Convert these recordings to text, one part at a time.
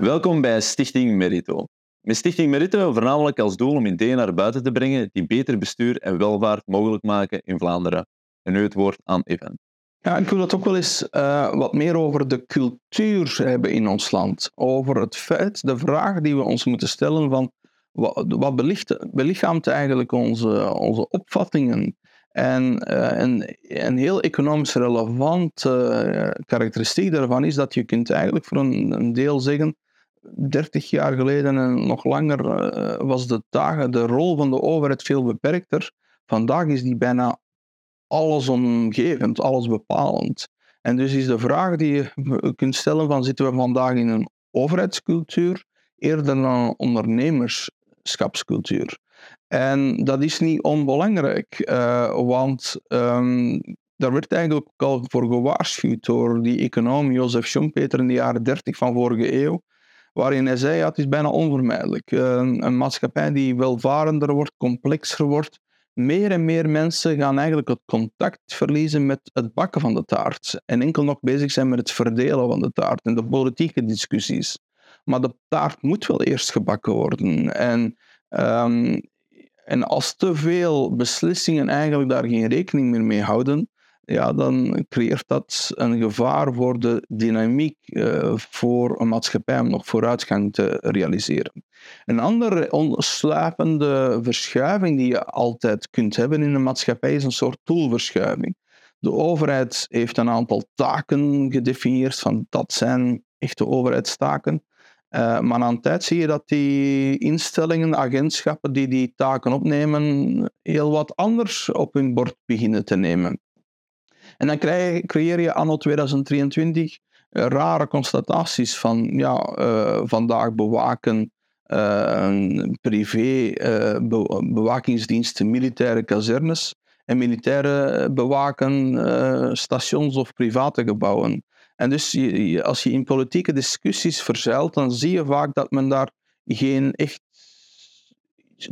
Welkom bij Stichting Merito. Met Stichting Merito voornamelijk als doel om ideeën naar buiten te brengen die beter bestuur en welvaart mogelijk maken in Vlaanderen. En nu het woord aan Evan. Ja, ik wil het ook wel eens uh, wat meer over de cultuur hebben in ons land. Over het feit, de vraag die we ons moeten stellen van wat, wat belichaamt eigenlijk onze, onze opvattingen en uh, een, een heel economisch relevante uh, karakteristiek daarvan is dat je kunt eigenlijk voor een, een deel zeggen, 30 jaar geleden en nog langer uh, was de, taak, de rol van de overheid veel beperkter. Vandaag is die bijna allesomgevend, alles bepalend. En dus is de vraag die je kunt stellen van zitten we vandaag in een overheidscultuur eerder dan een ondernemerschapscultuur. En dat is niet onbelangrijk, uh, want um, daar werd eigenlijk al voor gewaarschuwd door die econoom Jozef Schumpeter in de jaren 30 van vorige eeuw, waarin hij zei, ja, het is bijna onvermijdelijk. Uh, een maatschappij die welvarender wordt, complexer wordt, meer en meer mensen gaan eigenlijk het contact verliezen met het bakken van de taart en enkel nog bezig zijn met het verdelen van de taart en de politieke discussies. Maar de taart moet wel eerst gebakken worden. En um, en als te veel beslissingen eigenlijk daar geen rekening meer mee houden, ja, dan creëert dat een gevaar voor de dynamiek uh, voor een maatschappij om nog vooruitgang te realiseren. Een andere ontsluipende verschuiving die je altijd kunt hebben in een maatschappij is een soort toolverschuiving. De overheid heeft een aantal taken gedefinieerd van dat zijn echte overheidstaken. Uh, maar aan tijd zie je dat die instellingen, agentschappen die die taken opnemen, heel wat anders op hun bord beginnen te nemen. En dan krijg, creëer je anno 2023 uh, rare constataties van ja, uh, vandaag bewaken privé be bewakingsdiensten militaire kazernes en militairen bewaken stations of private gebouwen. En dus als je in politieke discussies verzeilt, dan zie je vaak dat men daar geen echt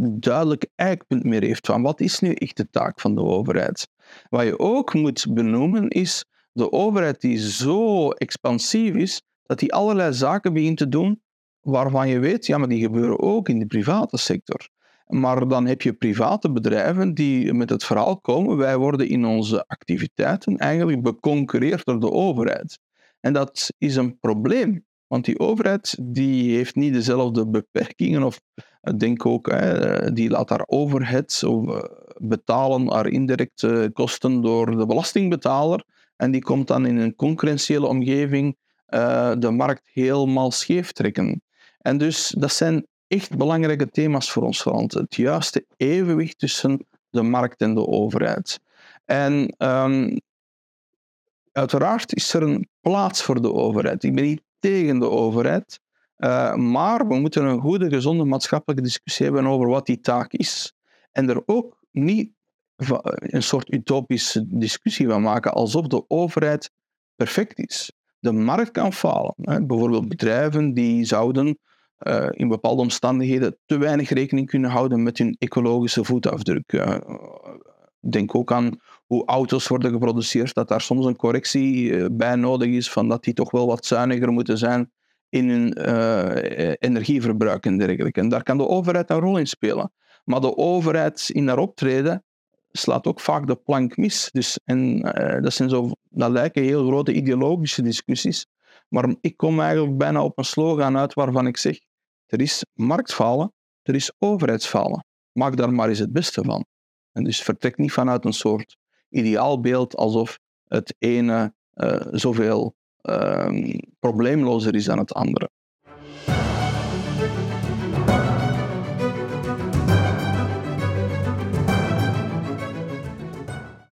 duidelijk eikpunt meer heeft van wat is nu echt de taak van de overheid. Wat je ook moet benoemen is de overheid die zo expansief is dat die allerlei zaken begint te doen waarvan je weet, ja, maar die gebeuren ook in de private sector. Maar dan heb je private bedrijven die met het verhaal komen, wij worden in onze activiteiten eigenlijk beconcurreerd door de overheid. En dat is een probleem, want die overheid die heeft niet dezelfde beperkingen, of ik denk ook, hè, die laat haar overheads of, uh, betalen, haar indirecte kosten door de belastingbetaler, en die komt dan in een concurrentiële omgeving uh, de markt helemaal scheef trekken. En dus dat zijn echt belangrijke thema's voor ons land. Het juiste evenwicht tussen de markt en de overheid. En um, Uiteraard is er een plaats voor de overheid. Ik ben niet tegen de overheid, uh, maar we moeten een goede, gezonde maatschappelijke discussie hebben over wat die taak is. En er ook niet een soort utopische discussie van maken alsof de overheid perfect is. De markt kan falen. Hè. Bijvoorbeeld bedrijven die zouden uh, in bepaalde omstandigheden te weinig rekening kunnen houden met hun ecologische voetafdruk. Uh, denk ook aan hoe auto's worden geproduceerd, dat daar soms een correctie eh, bij nodig is, van dat die toch wel wat zuiniger moeten zijn in hun energieverbruik en dergelijke. En daar kan de overheid een rol in spelen. Maar de overheid in haar optreden slaat ook vaak de plank mis. Dus, en uh, dat, zijn zo, dat lijken heel grote ideologische discussies. Maar ik kom eigenlijk bijna op een slogan uit waarvan ik zeg, er is marktfalen, er is overheidsfalen. Maak daar maar eens het beste van. En dus vertrek niet vanuit een soort ideaalbeeld alsof het ene uh, zoveel um, probleemlozer is dan het andere.